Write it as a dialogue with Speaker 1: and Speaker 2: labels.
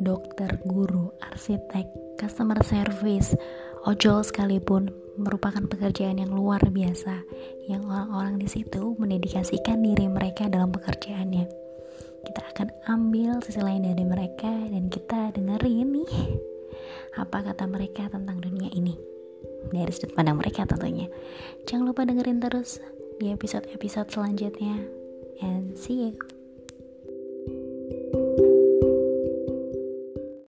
Speaker 1: dokter, guru, arsitek, customer service, ojol sekalipun merupakan pekerjaan yang luar biasa yang orang-orang di situ mendedikasikan diri mereka dalam pekerjaannya. Kita akan ambil sisi lain dari mereka dan kita dengerin nih apa kata mereka tentang dunia ini dari sudut pandang mereka tentunya. Jangan lupa dengerin terus di episode-episode selanjutnya and see you.